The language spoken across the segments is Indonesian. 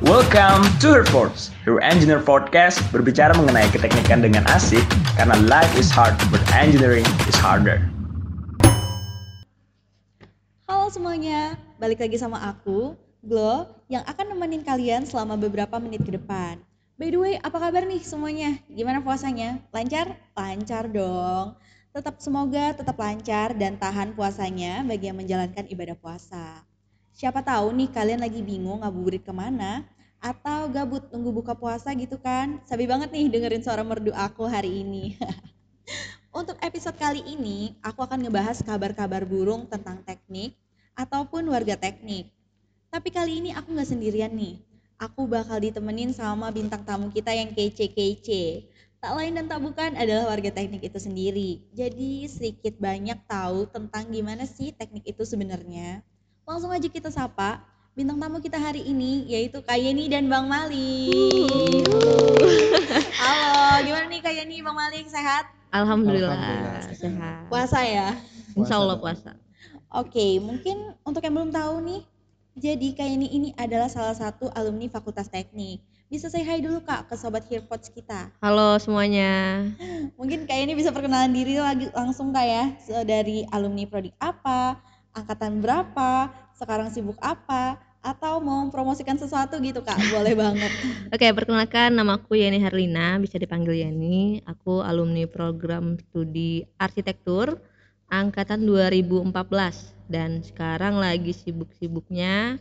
Welcome to Herfords, Your Engineer Podcast berbicara mengenai keteknikan dengan asik karena life is hard but engineering is harder. Halo semuanya, balik lagi sama aku, Glo, yang akan nemenin kalian selama beberapa menit ke depan. By the way, apa kabar nih semuanya? Gimana puasanya? Lancar? Lancar dong. Tetap semoga tetap lancar dan tahan puasanya bagi yang menjalankan ibadah puasa. Siapa tahu nih kalian lagi bingung ngabuburit ke mana atau gabut nunggu buka puasa gitu kan. Sabi banget nih dengerin suara merdu aku hari ini. Untuk episode kali ini, aku akan ngebahas kabar-kabar burung tentang teknik ataupun warga teknik. Tapi kali ini aku nggak sendirian nih. Aku bakal ditemenin sama bintang tamu kita yang kece-kece. Tak lain dan tak bukan adalah warga teknik itu sendiri. Jadi sedikit banyak tahu tentang gimana sih teknik itu sebenarnya. Langsung aja kita sapa bintang tamu kita hari ini yaitu Kak Yeni dan Bang Malik. Halo, gimana nih Kak Yeni, Bang Malik sehat? Alhamdulillah, Alhamdulillah, sehat. Puasa ya? Insya Allah puasa. Oke, mungkin untuk yang belum tahu nih, jadi Kak Yeni ini adalah salah satu alumni Fakultas Teknik. Bisa saya hai dulu Kak ke Sobat Hearpods kita. Halo semuanya. Mungkin Kak Yeni bisa perkenalan diri lagi langsung Kak ya, So, dari alumni Prodik apa, angkatan berapa, sekarang sibuk apa, atau mau mempromosikan sesuatu gitu Kak, boleh banget. Oke, perkenalkan nama aku Yeni Herlina, bisa dipanggil Yeni. Aku alumni program studi arsitektur angkatan 2014 dan sekarang lagi sibuk-sibuknya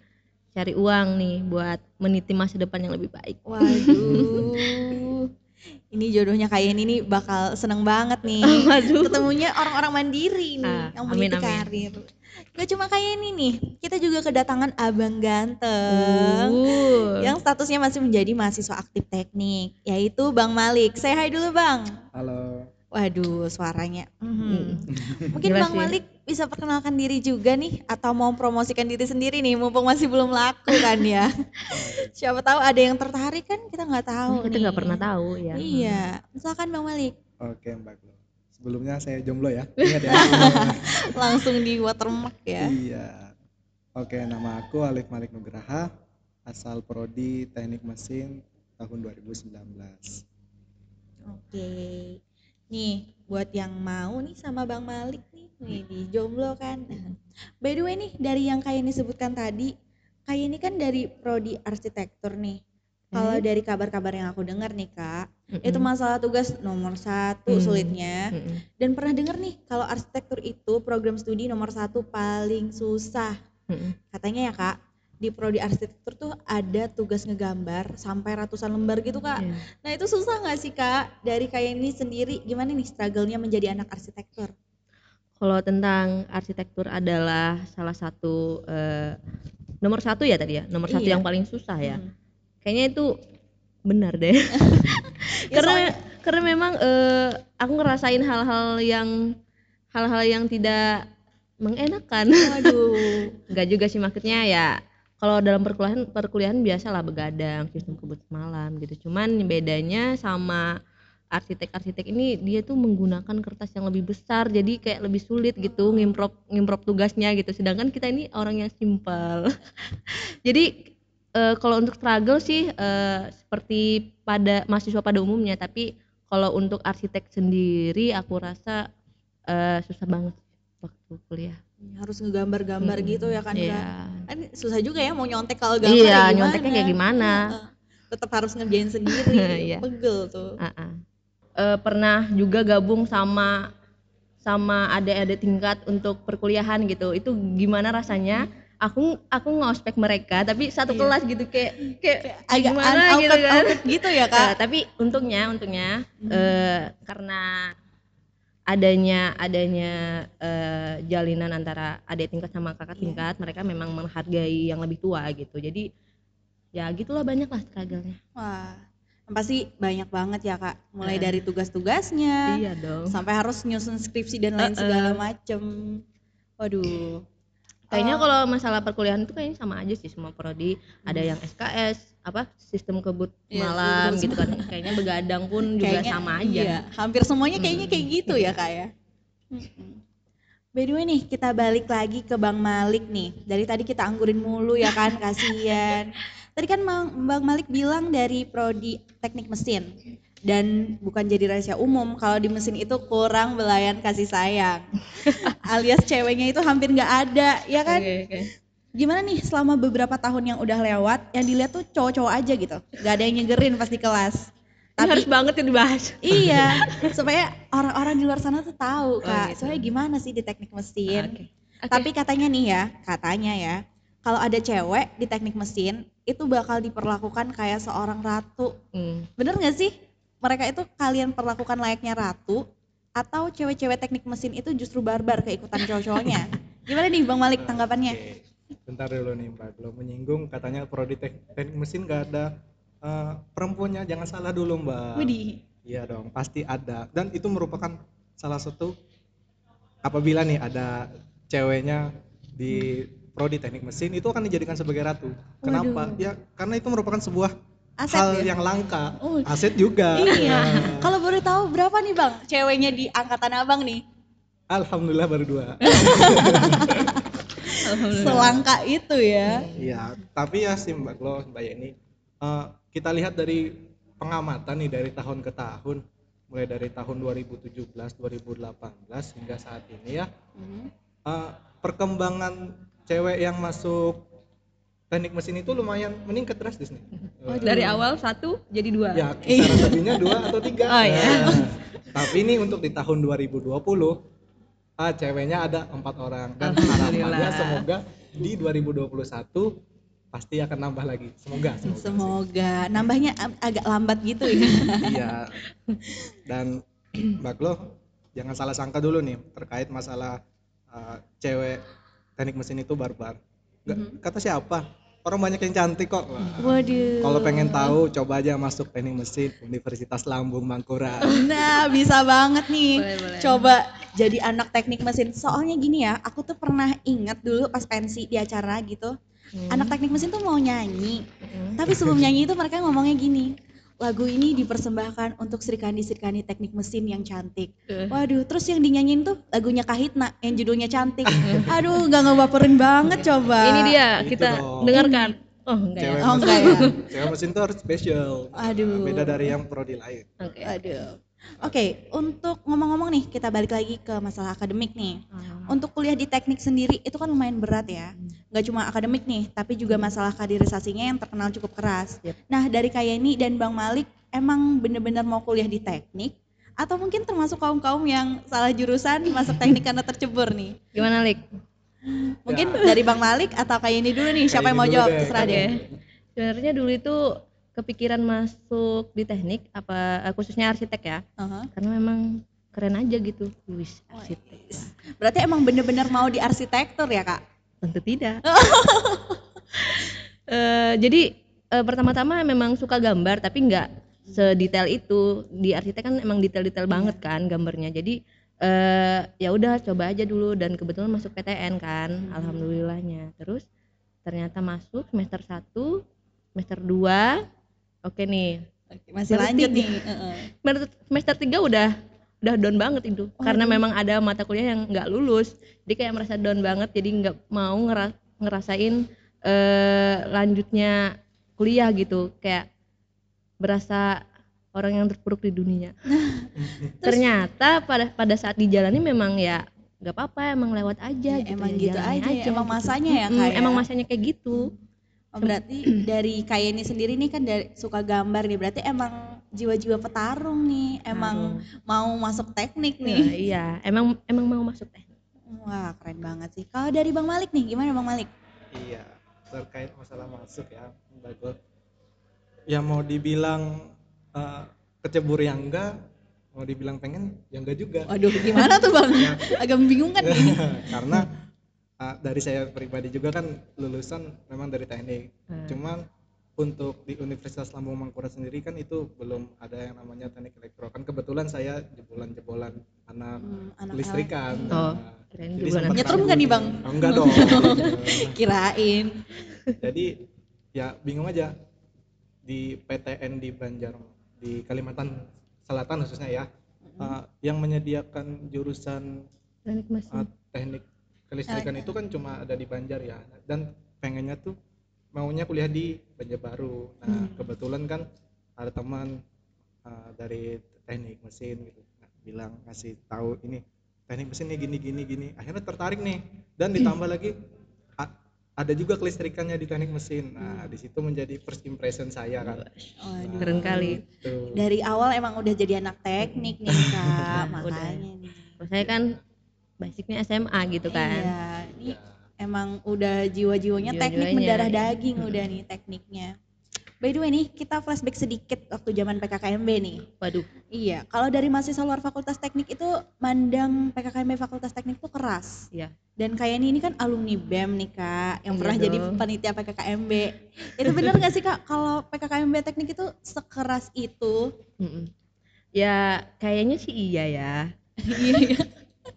cari uang nih buat meniti masa depan yang lebih baik. Waduh. Ini jodohnya kayak ini nih bakal seneng banget nih. Waduh. Ketemunya orang-orang mandiri nih Ah, yang amin, amin. karir. Gak cuma kayak ini nih, kita juga kedatangan abang ganteng. Uh. Yang statusnya masih menjadi mahasiswa aktif teknik, yaitu Bang Malik. Saya hai dulu Bang. Halo. Waduh, suaranya. Hmm. Mungkin Jelas Bang ya. Malik bisa perkenalkan diri juga nih atau mau promosikan diri sendiri nih mumpung masih belum laku kan ya. Siapa tahu ada yang tertarik kan kita nggak tahu kita nih. nggak pernah tahu ya. Iya, misalkan Bang Malik Oke Mbak Glo. Sebelumnya saya jomblo ya. Ingat ya. langsung di watermark ya. iya. Oke, nama aku Alif Malik Nugraha, asal prodi Teknik Mesin tahun 2019. Oke. Nih, buat yang mau nih sama Bang Malik nih, nih di jomblo kan. By the way nih, dari yang kayak ini sebutkan tadi, kayak ini kan dari prodi arsitektur nih. Kalau Hmm. dari kabar-kabar yang aku dengar nih kak, Mm-mm. itu masalah tugas nomor satu Hmm. sulitnya. Mm-mm. Dan pernah dengar nih, kalau arsitektur itu program studi nomor satu paling susah. Mm-mm. Katanya ya kak, di prodi arsitektur tuh ada tugas ngegambar sampai ratusan lembar gitu kak. Iya. Nah itu susah nggak sih kak? Dari kayak ini sendiri, gimana nih struggle-nya menjadi anak arsitektur? Kalau tentang arsitektur adalah salah satu eh, nomor satu ya tadi ya, nomor satu Iya. yang paling susah ya. Hmm. Kayaknya itu benar deh. Ya, karena soalnya- karena memang eh, aku ngerasain hal-hal yang hal-hal yang tidak mengenakan. Waduh. Enggak juga sih maksudnya ya kalau dalam perkuliahan perkuliahan biasalah begadang, sistem kebut malam gitu. Cuman bedanya sama arsitek-arsitek ini dia tuh menggunakan kertas yang lebih besar jadi kayak lebih sulit gitu ngimprop tugasnya gitu. Sedangkan kita ini orang yang simpel. Jadi eh, kalau untuk struggle sih eh, seperti pada mahasiswa pada umumnya. Tapi kalau untuk arsitek sendiri aku rasa eh, susah banget waktu kuliah Harus ngegambar-gambar Mm-mm. gitu ya kan kak? Kan susah juga ya mau nyontek kalau gambar Iya, ya nyonteknya kayak gimana. Tetap harus ngerjain sendiri, Iya. pegel tuh. Ah-ah. Eh, pernah juga gabung sama sama adik-adik tingkat untuk perkuliahan gitu itu gimana rasanya aku aku ngospek mereka tapi satu Iya. kelas gitu kayak kayak Agak gimana gitu kan gitu ya Eh, kak? tapi untungnya untungnya Hmm. eh, karena adanya adanya eh, jalinan antara adik tingkat sama kakak Iya. tingkat mereka memang menghargai yang lebih tua gitu jadi ya gitulah banyak lah struggle-nya Wah, pasti banyak banget ya kak. Mulai Eh. dari tugas-tugasnya, iya dong sampai harus nyusun skripsi dan lain Eh-eh. segala macem. Waduh. Kayaknya Eh, kalau masalah perkuliahan itu kayaknya sama aja sih semua prodi. Ada yang SKS, apa sistem kebut Hmm. Iya, malam gitu kan. Kayaknya begadang pun juga kayaknya sama aja. iya, hampir semuanya kayaknya Hmm, kayak gitu ya iya. kak ya. By the way nih, kita balik lagi ke Bang Malik nih. Dari tadi kita anggurin mulu ya kan, kasihan. Tadi kan Bang Bang Malik bilang dari prodi teknik mesin. Dan bukan jadi rahasia umum, kalau di mesin itu kurang belayan kasih sayang. Alias ceweknya itu hampir nggak ada, ya kan? Oke, oke. Gimana nih selama beberapa tahun yang udah lewat, yang dilihat tuh cowok-cowok aja gitu. Gak ada yang nyegerin pas di kelas. Ini Tapi harus banget ya dibahas. iya, supaya orang-orang di luar sana tuh tahu Oh, kak, gitu. soalnya gimana sih di teknik mesin. Oke. Oke. Tapi katanya nih ya, katanya ya, kalau ada cewek di teknik mesin itu bakal diperlakukan kayak seorang ratu. Hmm. Bener nggak sih? Mereka itu kalian perlakukan layaknya ratu atau cewek-cewek teknik mesin itu justru barbar keikutan cowok-cowoknya? Gimana nih Bang Malik tanggapannya? Oke, bentar dulu nih Mbak. Lo menyinggung katanya prodi tek- teknik mesin gak ada eh, perempuannya. Jangan salah dulu Mbak. Widih. Iya dong, pasti ada. Dan itu merupakan salah satu apabila nih ada ceweknya di prodi teknik mesin itu akan dijadikan sebagai ratu. Kenapa? Waduh. Ya karena itu merupakan sebuah Aset hal ya? yang langka. Oh. Aset juga. Iya. Nah, Kalau boleh tahu berapa nih Bang ceweknya di angkatan Abang nih? Alhamdulillah baru dua. Selangka itu ya. Iya, tapi ya sih Mbak Glo, Mbak Yeni, eh, kita lihat dari pengamatan nih dari tahun ke tahun, mulai dari tahun 2017, 2018 hingga saat ini ya, Hmm. eh, perkembangan cewek yang masuk teknik mesin itu lumayan meningkat drastis nih. Oh, Eh, dari awal satu jadi dua. Ya, kisaran lebihnya dua atau tiga. Oh, iya. Nah, tapi ini untuk di tahun 2020, ah, ceweknya ada empat orang dan harapannya semoga di 2021 pasti akan nambah lagi. Semoga. semoga sih. Semoga nambahnya ag- agak lambat gitu ya. Iya. Dan Mbak Glo, jangan salah sangka dulu nih terkait masalah uh, cewek teknik mesin itu barbar. Mhm. Kata siapa? Orang banyak yang cantik kok. Waduh. Kalau pengen tahu, coba aja masuk teknik mesin Universitas Lambung Mangkurat. Nah, bisa banget nih. Boleh, boleh. Coba jadi anak teknik mesin. Soalnya gini ya, aku tuh pernah ingat dulu pas pensi di acara gitu. Hmm. Anak teknik mesin tuh mau nyanyi. Hmm. Tapi sebelum nyanyi itu mereka ngomongnya gini. Lagu ini dipersembahkan untuk Srikandi-Srikandi teknik mesin yang cantik. Eh. Waduh, terus yang dinyanyiin tuh lagunya Kahitna yang judulnya cantik. Aduh, gak ngebaperin banget coba. Ini dia kita dong. dengarkan. Oh enggak Cewek ya. Oh, mesin, enggak ya? cewek mesin tuh harus spesial. Aduh. Beda dari yang prodi lain. Oke. Aduh. Oke, untuk ngomong-ngomong nih, kita balik lagi ke masalah akademik nih. Ah. Untuk kuliah di teknik sendiri itu kan lumayan berat ya. Nggak cuma akademik nih, tapi juga masalah kaderisasinya yang terkenal cukup keras. Yep. Nah, dari Kayeni dan Bang Malik, emang bener-bener mau kuliah di teknik? Atau mungkin termasuk kaum-kaum yang salah jurusan masuk teknik karena tercebur nih? Gimana Lik? Mungkin Ya. dari Bang Malik atau Kayeni dulu nih, siapa yang mau jawab? deh. Terserah deh. Sebenarnya dulu itu kepikiran masuk di teknik apa eh, khususnya arsitek ya. Aha. Karena memang keren aja gitu. Wis, arsitek. Berarti emang bener-bener mau di arsitektur ya kak? tentu tidak. Eh, jadi eh, pertama-tama memang suka gambar tapi nggak sedetail itu. Di arsitek kan emang detail-detail banget kan gambarnya. Jadi eh ya udah coba aja dulu dan kebetulan masuk PTN kan. Alhamdulillahnya. Terus ternyata masuk semester 1, semester 2. Oke nih. Masih Berarti lanjut tiga. nih. Heeh. Semester, semester 3 udah udah down banget itu karena Waduh. memang ada mata kuliah yang nggak lulus jadi kayak merasa down banget jadi nggak mau ngera- ngerasain eh lanjutnya kuliah gitu kayak berasa orang yang terpuruk di dunia ternyata pada pada saat dijalani memang ya nggak apa-apa emang lewat Ya, aja gitu emang ya, gitu aja ya, emang masanya ya, Kak, ya? emang masanya kayak gitu Oh, berarti dari Kayeni sendiri nih kan dari suka gambar nih, berarti emang jiwa-jiwa petarung nih, emang mau masuk teknik Nah, nih. iya emang emang mau masuk teknik Wah keren banget sih. Kalau dari Bang Malik nih, gimana Bang Malik? Iya, terkait masalah masuk ya, Mbak Glo. Ya mau dibilang eh, kecebur yang enggak, mau dibilang pengen ya enggak juga. Waduh gimana tuh Bang? Agak membingungkan nih. Karena eh, dari saya pribadi juga kan lulusan memang dari teknik. Hmm. Cuman untuk di Universitas Lambung Mangkurat sendiri kan itu belum ada yang namanya teknik elektro. Kan kebetulan saya jebolan-jebolan anak Hmm, anak listrikan. Oh, Nah, kirain jadi jebolan sempat Nyetrum nggak nih. Bang? Oh, enggak dong. Kirain. jadi ya bingung aja di PTN di Banjar di Kalimantan Selatan khususnya ya eh, yang menyediakan jurusan teknik mesin eh, teknik kelistrikan itu kan cuma ada di Banjar ya dan pengennya tuh maunya kuliah di Banjarbaru nah Hmm. kebetulan kan ada teman uh, dari teknik mesin gitu Nah, bilang ngasih tahu ini teknik mesin nih gini gini gini akhirnya tertarik nih dan ditambah lagi a- ada juga kelistrikannya di teknik mesin nah di situ menjadi first impression saya kan Waduh. Keren kali. Gitu. Dari awal emang udah jadi anak teknik nih kak, Udah. makanya nih. Kalau saya kan basicnya SMA gitu kan. Iya, ini emang udah jiwa-jiwanya teknik Jiwa-jiwanya, mendarah iya. daging udah nih tekniknya. By the way nih, kita flashback sedikit waktu zaman PKKMB nih. Waduh, Iya, kalau dari mahasiswa luar fakultas teknik itu mandang PKKMB fakultas teknik itu keras. Iya. Dan kayak ini, ini kan alumni BEM nih kak, yang Iya pernah jadi dong. panitia PKKMB. itu bener gak sih kak, kalau PKKMB teknik itu sekeras itu? Mm-mm. Ya kayaknya sih iya ya. Iya, iya.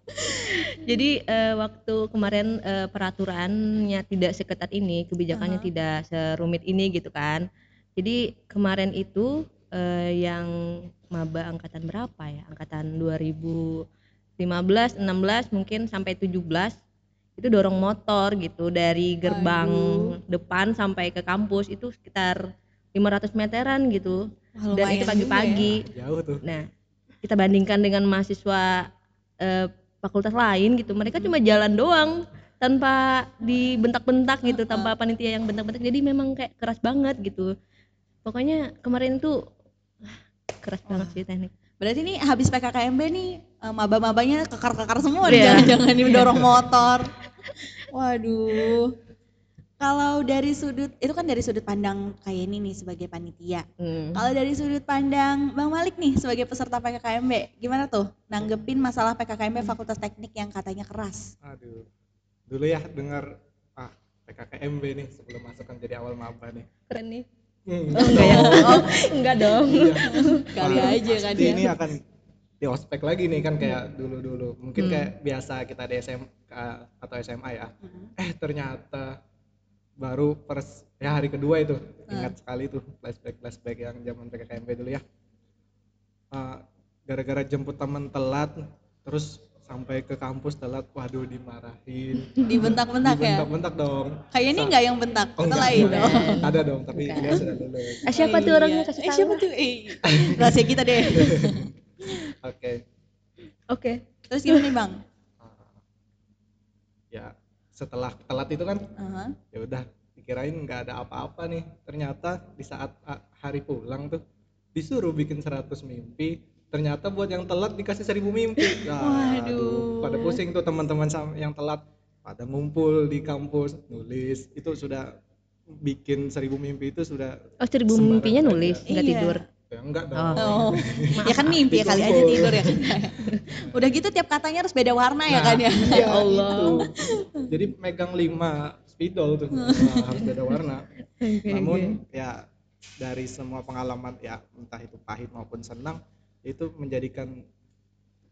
Jadi eh, waktu kemarin eh, peraturannya tidak seketat ini, kebijakannya Aha. tidak serumit ini gitu kan. Jadi kemarin itu eh, yang maba angkatan berapa ya? Angkatan 2015, 16 mungkin sampai 17 itu dorong motor gitu dari gerbang Waduh. depan sampai ke kampus itu sekitar 500 meteran gitu. Wah, Dan lumayan itu pagi-pagi. jauh tuh Nah, kita bandingkan dengan mahasiswa eh, fakultas lain gitu, mereka cuma jalan doang tanpa dibentak-bentak gitu, tanpa panitia yang bentak-bentak. Jadi memang kayak keras banget gitu. Pokoknya kemarin tuh ah, keras banget sih teknik. Berarti ini habis PKKMB nih eh, maba-mabanya kekar-kekar semua Iya. jangan-jangan nih dorong motor. Waduh. Kalau dari sudut itu kan dari sudut pandang kayak ini nih sebagai panitia. Hmm. Kalau dari sudut pandang Bang Malik nih sebagai peserta PKKMB, gimana tuh nanggepin masalah PKKMB Fakultas Teknik yang katanya keras? aduh dulu ya dengar ah PKKMB nih sebelum masuk kan jadi awal maba nih Keren nih. Hmm, Oh, enggak ya? Oh, enggak dong. Iya. Kali Wah, aja kan ya. ini akan di ospek lagi nih kan kayak dulu-dulu mungkin Hmm. kayak biasa kita di SMK atau SMA ya eh ternyata baru pers ya hari kedua itu ingat sekali tuh flashback flashback yang zaman PKKMB dulu ya Eh, gara-gara jemput teman telat terus sampai ke kampus telat waduh dimarahin Dibentak-bentak ya. dibentak-bentak dong Kayak ini enggak yang bentak, Oh, lain enggak. dong. ada dong tapi Bukan. dia sudah lulus Eh, siapa tuh Iya. orangnya kasih Eh, siapa tuh? Eh, rahasia kita deh. oke Oke. Terus gimana nih, Bang? Setelah telat itu kan Aha. ya udah dikirain nggak ada apa-apa nih ternyata di saat ah, hari pulang tuh disuruh bikin 100 mimpi ternyata buat yang telat dikasih 1000 mimpi Nah, Waduh. aduh, pada pusing tuh teman-teman yang telat pada ngumpul di kampus nulis itu sudah bikin 1000 mimpi itu sudah Oh, seribu mimpinya aja. nulis, enggak Iya. tidur. Ya enggak dong Oh, ya kan mimpi ya kali aja tidur ya kan. Udah gitu tiap katanya harus beda warna ya Nah, kan ya. iya, Allah. itu. jadi megang 5 spidol tuh Wah, harus beda warna namun ya dari semua pengalaman ya entah itu pahit maupun senang itu menjadikan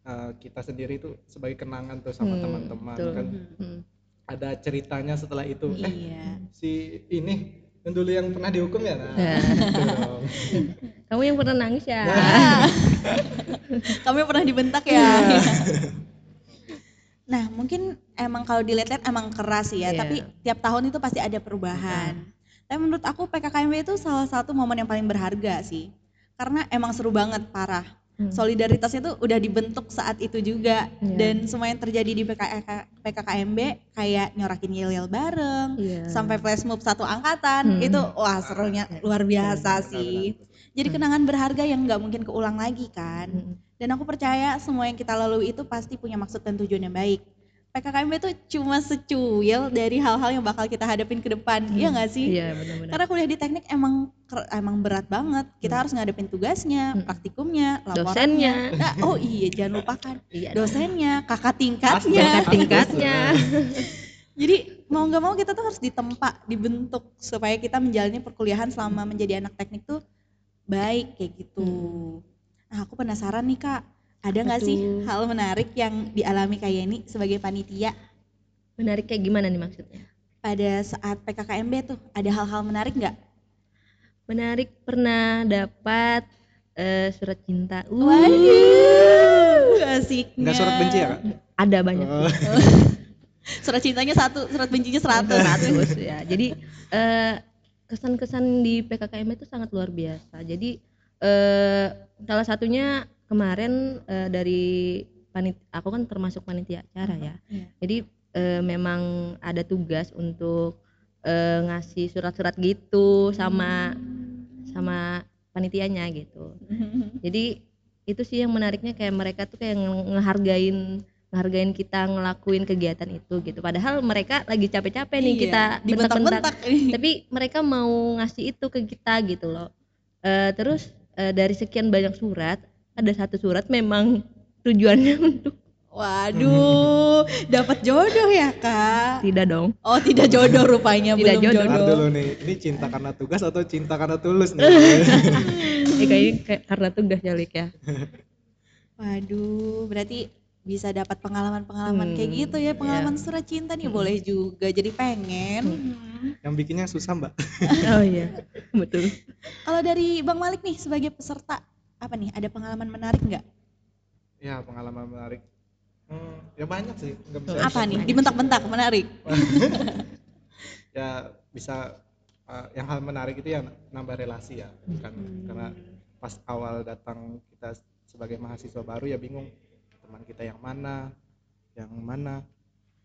uh, kita sendiri itu sebagai kenangan tuh sama Hmm, teman-teman kan Hmm. ada ceritanya setelah itu eh Iya. si ini yang dulu yang pernah dihukum ya nah Ya. gitu. Kamu yang pernah nangis ya? Ah. Kamu yang pernah dibentak ya. Iya. Nah, mungkin emang kalau dilihat-lihat emang keras sih ya, Iya. tapi tiap tahun itu pasti ada perubahan. Tapi menurut aku PKKMB itu salah satu momen yang paling berharga sih. Karena emang seru banget, parah. Hmm. Solidaritasnya tuh udah dibentuk saat itu juga Iya. dan semua yang terjadi di PKK PKKMB kayak nyorakin yel-yel bareng, Iya. sampai flash mob satu angkatan, Hmm. itu wah serunya luar biasa Benar, sih. benar. Jadi Hmm. kenangan berharga yang nggak mungkin keulang lagi kan. Hmm. Dan aku percaya semua yang kita lalui itu pasti punya maksud dan tujuan yang baik. PKKMB itu cuma secuil dari hal-hal yang bakal kita hadapin ke depan, iya nggak sih? Iya, benar-benar. Karena kuliah di teknik emang emang berat banget. Kita harus ngadepin tugasnya, Hmm. praktikumnya, laporannya. Dosennya. Nah, oh iya, jangan lupakan Iya. dosennya, kakak tingkatnya. pasti. tingkatnya. Jadi mau nggak mau kita tuh harus ditempa, dibentuk supaya kita menjalani perkuliahan selama menjadi anak teknik tuh baik kayak gitu. Nah aku penasaran nih kak, ada nggak sih hal menarik yang dialami kayak ini sebagai panitia Menarik kayak gimana nih maksudnya? pada saat PKKMB tuh? Ada hal-hal menarik nggak? Menarik pernah dapat eh, surat cinta. Uh, Waduh, asiknya. nggak surat benci ya kak Ada banyak. Oh. surat cintanya satu, surat bencinya seratus. Seratus ya. Jadi eh, kesan-kesan di PKKM itu sangat luar biasa. Jadi eh, salah satunya kemarin eh, dari panit aku kan termasuk panitia acara ya. Iya. Jadi eh, memang ada tugas untuk eh, ngasih surat-surat gitu sama sama panitianya gitu. Jadi itu sih yang menariknya kayak mereka tuh kayak nge- ngehargain ngehargain kita ngelakuin kegiatan itu gitu. Padahal mereka lagi capek-capek nih Iya, kita bentak-bentak tapi mereka mau ngasih itu ke kita gitu loh Eh, terus eh, dari sekian banyak surat ada satu surat memang tujuannya untuk Waduh, dapat jodoh ya kak? tidak dong Oh tidak jodoh rupanya, Tidak belum jodoh. jodoh. Dulu nih, ini cinta karena tugas atau cinta karena tulus nih? eh, kayaknya kayak karena tugas ya Lik ya Waduh, berarti bisa dapat pengalaman-pengalaman Hmm, kayak gitu ya, pengalaman surat cinta nih boleh juga. Jadi pengen. Hmm. Yang bikinnya susah mbak. oh iya betul Kalau dari Bang Malik nih sebagai peserta, apa nih? Ada pengalaman menarik nggak? Ya pengalaman menarik. Hmm, ya banyak sih. Nggak bisa Apa nih? Dibentak-bentak menarik. ya bisa uh, yang hal menarik itu ya nambah relasi ya kan karena pas awal datang kita sebagai mahasiswa baru ya bingung teman kita yang mana yang mana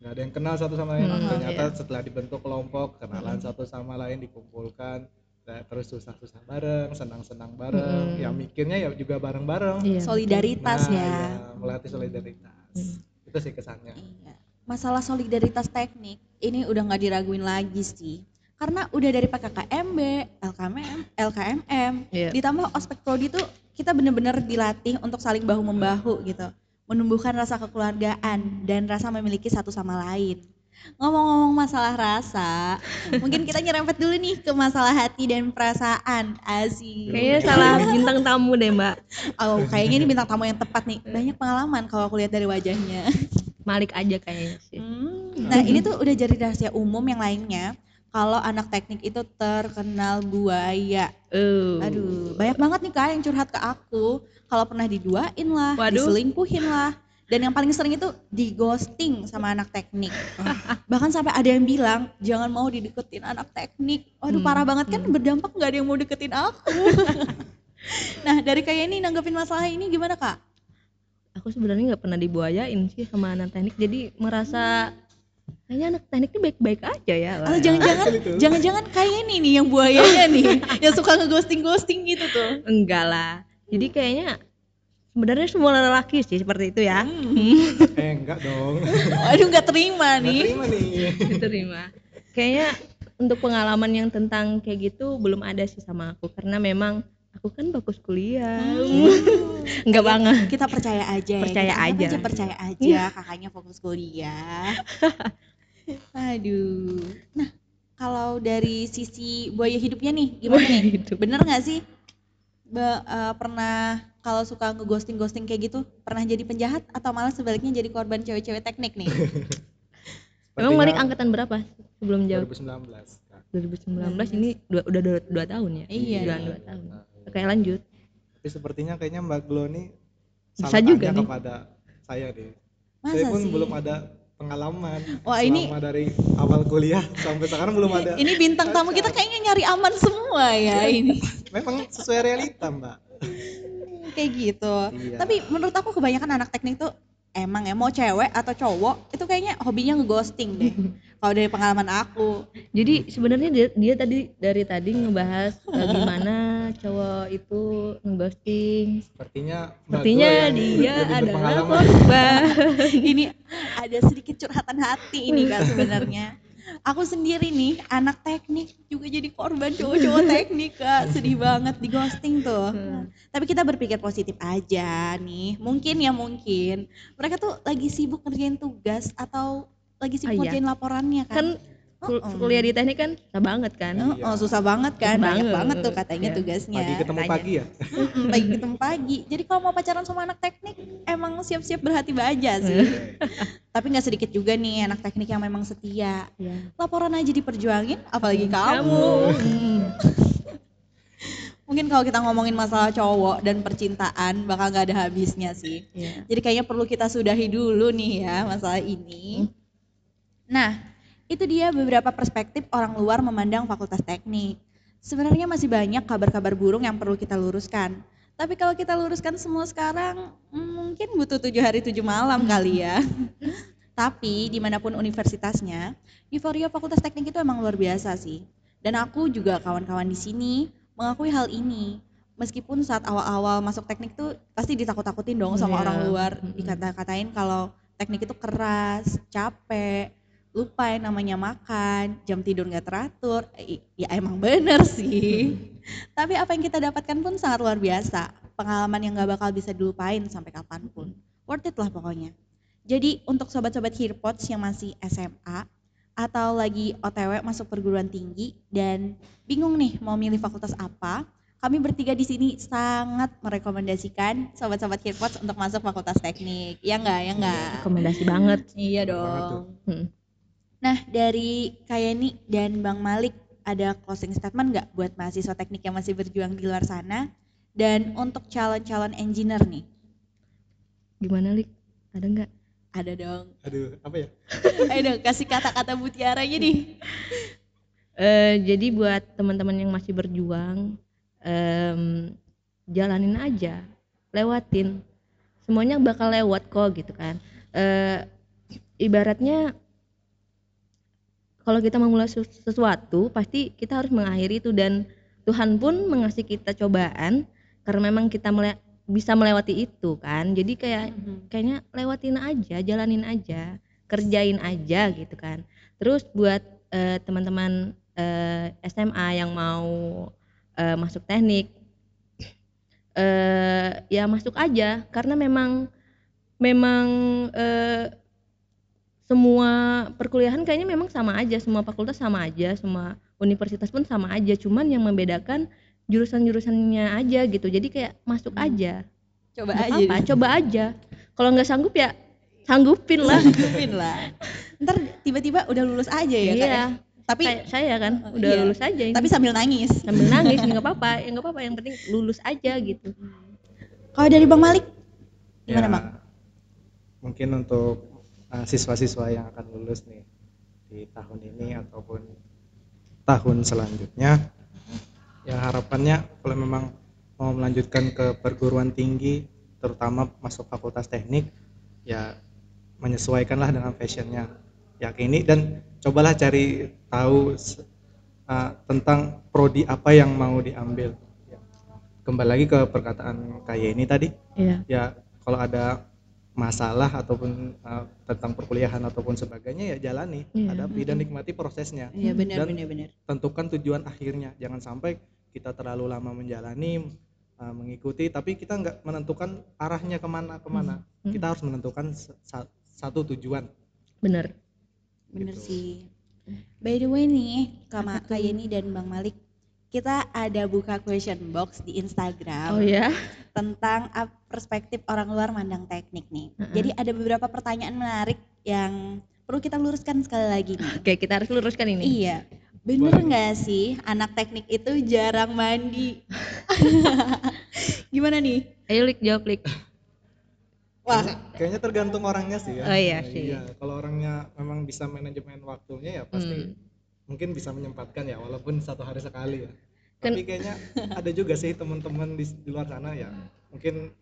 nggak ada yang kenal satu sama lain Hmm, ternyata iya. setelah dibentuk kelompok kenalan satu sama lain dikumpulkan nah, terus susah-susah bareng senang-senang bareng Hmm. ya mikirnya ya juga bareng-bareng iya Solidaritas Nah, ya. melatih solidaritas Hmm. itu sih kesannya Iya. Masalah solidaritas teknik ini udah nggak diraguin lagi sih. Karena udah dari PKKMB, LKMM, LKMM, Iya. ditambah ospek prodi tuh kita bener-bener dilatih untuk saling bahu membahu gitu, menumbuhkan rasa kekeluargaan dan rasa memiliki satu sama lain. Ngomong-ngomong masalah rasa, mungkin kita nyerempet dulu nih ke masalah hati dan perasaan. Asik. kayaknya salah bintang tamu deh mbak Oh, kayaknya ini bintang tamu yang tepat nih. Banyak pengalaman kalau aku lihat dari wajahnya. Malik aja kayaknya sih Hmm, Nah ini tuh udah jadi rahasia umum yang lainnya. Kalau anak teknik itu terkenal buaya. Eh, Aduh, banyak banget nih kak yang curhat ke aku. Kalau pernah diduain lah, Waduh. diselingkuhin lah. Dan yang paling sering itu di ghosting sama anak teknik. Bahkan sampai ada yang bilang jangan mau dideketin anak teknik. Waduh Hmm, parah banget kan berdampak nggak ada yang mau deketin aku. nah dari kayak ini nanggepin masalah ini gimana kak? aku sebenarnya nggak pernah dibuayain sih sama anak teknik jadi merasa kayaknya anak teknik ini baik-baik aja ya Atau jangan-jangan Betul itu. jangan-jangan kayak ini nih yang buayanya nih yang suka ngeghosting-ghosting gitu tuh. enggak lah jadi kayaknya sebenarnya semua lelaki sih seperti itu ya eh enggak dong Aduh nggak terima nih. terima nih diterima kayaknya untuk pengalaman yang tentang kayak gitu belum ada sih sama aku karena memang aku kan bagus kuliah enggak banget Kita percaya aja Percaya ya. Anggap aja. percaya aja kakaknya fokus kuliah. Aduh. Nah, kalau dari sisi buaya hidupnya nih gimana Buaya nih? hidup. Bener nggak sih? Ba- eh, pernah kalau suka ngeghosting-ghosting kayak gitu pernah jadi penjahat atau malah sebaliknya jadi korban cewek-cewek teknik nih? emang Sepertinya Malik angkatan berapa sebelum jawab 2019 Kak. 2019 ini dua, udah dua, dua tahun ya Iya. Udah dua tahun oke lanjut tapi sepertinya kayaknya Mbak Glo nih Bisa juga nih. kepada saya deh Masa saya pun sih? belum ada pengalaman Wah, ini- dari awal kuliah sampai sekarang belum ada Ini bintang tamu kita kayaknya nyari aman semua ya ini. memang sesuai realita Mbak Kayak gitu. Iya. Tapi menurut aku kebanyakan anak teknik tuh emang ya mau cewek atau cowok itu kayaknya hobinya ngeghosting deh. Kalau dari pengalaman aku. Jadi sebenarnya dia, dia tadi dari tadi ngebahas eh, gimana cowok itu ngeghosting. sepertinya Sepertinya dia adalah korban. ini ada sedikit curhatan hati ini kan sebenarnya. Aku sendiri nih anak teknik juga jadi korban cowok-cowok teknik kak sedih banget di ghosting tuh. Hmm. Tapi kita berpikir positif aja nih. Mungkin ya mungkin mereka tuh lagi sibuk ngerjain tugas atau lagi sibuk Ah, iya. ngerjain laporannya kan. Kan kul- Oh, kuliah di teknik kan susah banget kan. Oh, oh, susah banget kan, Susah banyak banget. banget tuh katanya Iya. tugasnya. pagi ketemu Makanya. pagi ya pagi ketemu pagi. Jadi kalau mau pacaran sama anak teknik, emang siap-siap berhati baja sih. Tapi nggak sedikit juga nih anak teknik yang memang setia. Iya. Laporan aja diperjuangin, apalagi kamu. Kamu. Hmm. Mungkin kalau kita ngomongin masalah cowok dan percintaan, bakal nggak ada habisnya sih. Iya. Jadi kayaknya perlu kita sudahi dulu nih ya masalah ini. Nah, itu dia beberapa perspektif orang luar memandang fakultas teknik. Sebenarnya masih banyak kabar-kabar burung yang perlu kita luruskan. Tapi kalau kita luruskan semua sekarang, hmm, mungkin butuh tujuh hari tujuh malam kali ya. Tapi di mana pun universitasnya, euforia fakultas teknik itu emang luar biasa sih. Dan aku juga kawan-kawan di sini mengakui hal ini. Meskipun saat awal-awal masuk teknik tuh pasti ditakut-takutin dong sama Iya. orang luar, dikata-katain kalau teknik itu keras, capek, lupa yang namanya makan, jam tidur nggak teratur. I- Ya emang bener sih. Tapi apa yang kita dapatkan pun sangat luar biasa. Pengalaman yang nggak bakal bisa dilupain sampai kapan pun. Worth it lah pokoknya. Jadi untuk sobat-sobat Hearpods yang masih SMA atau lagi OTW masuk perguruan tinggi dan bingung nih mau milih fakultas apa, kami bertiga di sini sangat merekomendasikan sobat-sobat Hearpods untuk masuk fakultas teknik. Ya enggak, ya enggak. rekomendasi banget Iya tuh. dong. Hmm. Nah, dari Kayani dan Bang Malik ada closing statement nggak buat mahasiswa teknik yang masih berjuang di luar sana? Dan untuk calon-calon engineer nih, gimana lik ada nggak ada dong. aduh apa ya Ayo dong, kasih kata-kata mutiaranya nih. Eh, jadi buat teman-teman yang masih berjuang em, jalanin aja lewatin semuanya bakal lewat kok gitu kan Eh, ibaratnya kalau kita memulai sesu- sesuatu pasti kita harus mengakhiri itu. Dan Tuhan pun mengasih kita cobaan karena memang kita mele- bisa melewati itu kan. Jadi kayak kayaknya lewatin aja jalanin aja kerjain aja gitu kan. Terus buat eh, teman-teman eh, SMA yang mau eh, masuk teknik eh ya masuk aja. Karena memang memang eh, semua perkuliahan kayaknya memang sama aja semua fakultas sama aja semua universitas pun sama aja cuman yang membedakan jurusan-jurusannya aja gitu jadi kayak masuk Hmm. aja Coba Nggak aja. apa, coba aja kalau nggak sanggup ya sanggupin lah Lanjutin lah. Ntar tiba-tiba udah lulus aja ya kak ya? iya Tapi kayak saya kan Oh, udah iya. lulus aja ini. tapi sambil nangis. sambil nangis nggak apa-apa ya nggak apa-apa yang penting lulus aja gitu Kalau dari Bang Malik, gimana Ya, Bang? mungkin untuk siswa-siswa yang akan lulus nih di tahun ini ataupun tahun selanjutnya. Ya harapannya kalau memang mau melanjutkan ke perguruan tinggi terutama masuk fakultas teknik ya menyesuaikanlah dengan fashionnya yakini dan cobalah cari tahu uh, tentang prodi apa yang mau diambil. Ya. kembali lagi ke perkataan kayak ini tadi. Iya. Ya kalau ada masalah ataupun uh, tentang perkuliahan ataupun sebagainya ya jalani Iya. hadapi dan nikmati prosesnya Iya benar Dan- benar benar. tentukan tujuan akhirnya jangan sampai kita terlalu lama menjalani uh, mengikuti tapi kita nggak menentukan arahnya ke mana ke mana Hmm. kita harus menentukan sa- sa- satu tujuan bener Bener Gitu. sih. By the way nih, Kama Kak Yeni dan Bang Malik, kita ada buka question box di Instagram oh ya tentang perspektif orang luar mandang teknik nih. Heeh. Jadi ada beberapa pertanyaan menarik yang perlu kita luruskan sekali lagi nih. oke kita harus luruskan ini Iya, bener nggak sih anak teknik itu jarang mandi? Gimana nih? ayo lik jawab lik Wah, kayaknya tergantung orangnya sih ya Oh iya sih. iya kalau orangnya memang bisa manajemen waktunya ya pasti Hmm. Mungkin bisa menyempatkan ya walaupun satu hari sekali ya Kan- tapi kayaknya ada juga sih teman-teman di, di luar sana ya mungkin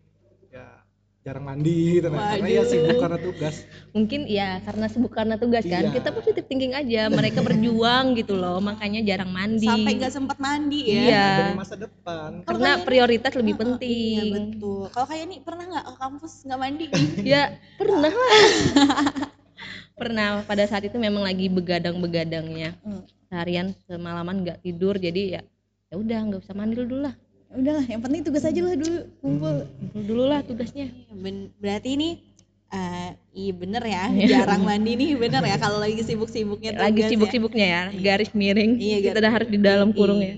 ya jarang mandi gitu nah, karena ya sibuk karena tugas mungkin ya karena sibuk karena tugas kan Iya. kita positif thinking aja mereka berjuang gitu loh makanya jarang mandi sampai nggak sempat mandi ya? Iya. demi masa depan Kalau karena kayak- prioritas lebih Iya penting betul. Kalau kayak ini pernah nggak ke kampus nggak mandi ya pernah lah pernah pada saat itu memang lagi begadang-begadangnya Hmm. seharian semalaman nggak tidur jadi ya ya udah nggak usah mandi dulu lah Ya Udahlah, yang penting tugas aja lah dulu kumpul. Kumpul dulu lah tugasnya Iya, Ben- berarti ini eh iya bener ya, jarang mandi nih bener ya kalau lagi sibuk-sibuknya lagi tugas ya. sibuk-sibuknya ya garis miring Iya, kita garis udah harus di dalam kurung ya.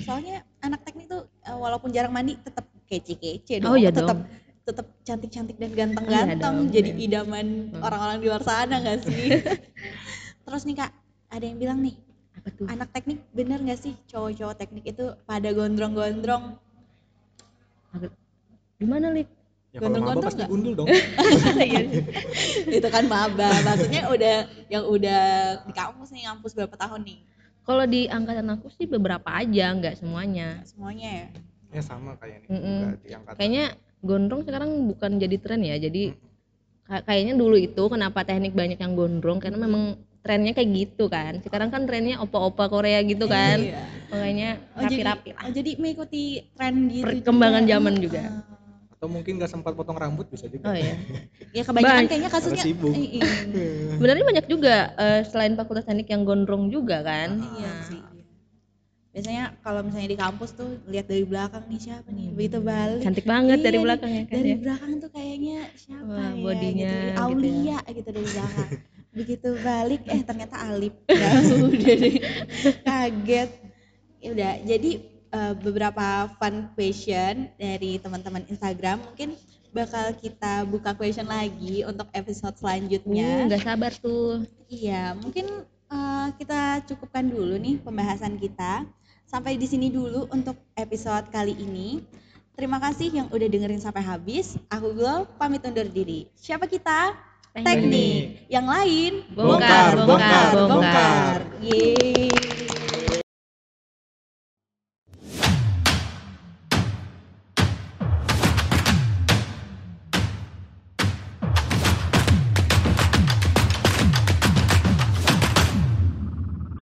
Soalnya anak teknik tuh eh, walaupun jarang mandi tetap kece-kece dong. Oh, iya tetap dong. Tetap cantik-cantik dan Iya ganteng-ganteng dong, jadi iya. idaman Hmm. orang-orang di luar sana gak sih? Terus nih Kak, ada yang bilang nih, apa tuh anak teknik bener gak sih cowok-cowok teknik itu pada gondrong-gondrong? gimana lik Ya Gondrong-gondrong pasti nggak? gundul dong. Iya. itu kan maba maksudnya udah yang udah di kampus nih kampus berapa tahun nih Kalau di angkatan aku sih beberapa aja, nggak semuanya. semuanya ya ya sama kayak nih. Mm-mm. juga di angkatan. Kayaknya gondrong sekarang bukan jadi tren ya. Jadi ka- kayaknya dulu itu kenapa teknik banyak yang gondrong karena memang trennya kayak gitu kan. Sekarang kan trennya opa-opa Korea gitu kan. Iya. Makanya Oh, jadi, rapi-rapi lah. oh, jadi mengikuti tren gitu Perkembangan juga. zaman Ah. juga. atau mungkin nggak sempat potong rambut bisa juga. Oh iya. ya kebanyakan Banyak. kayaknya kasusnya sibuk. Eh, iya. Sebenarnya banyak juga eh, selain fakultas teknik yang gondrong juga kan. Iya sih. Biasanya kalau misalnya di kampus tuh lihat dari belakang nih siapa nih begitu balik. Cantik banget dari Iya, belakang ya kan Dari ya. belakang tuh kayaknya siapa Wah, ya bodinya gitu. gitu ya. Aulia gitu, dari belakang. Begitu balik eh ternyata Alip. Ya udah deh. Kaget. Ya udah, jadi eh, beberapa fun question dari teman-teman Instagram mungkin bakal kita buka question lagi untuk episode selanjutnya. Uh, nggak sabar tuh. Iya, mungkin eh, kita cukupkan dulu nih pembahasan kita. Sampai di sini dulu untuk episode kali ini. Terima kasih yang udah dengerin sampai habis. Aku Glo pamit undur diri. Siapa kita? Teknik. Yang lain Bongkar, bongkar, bongkar. Yeay.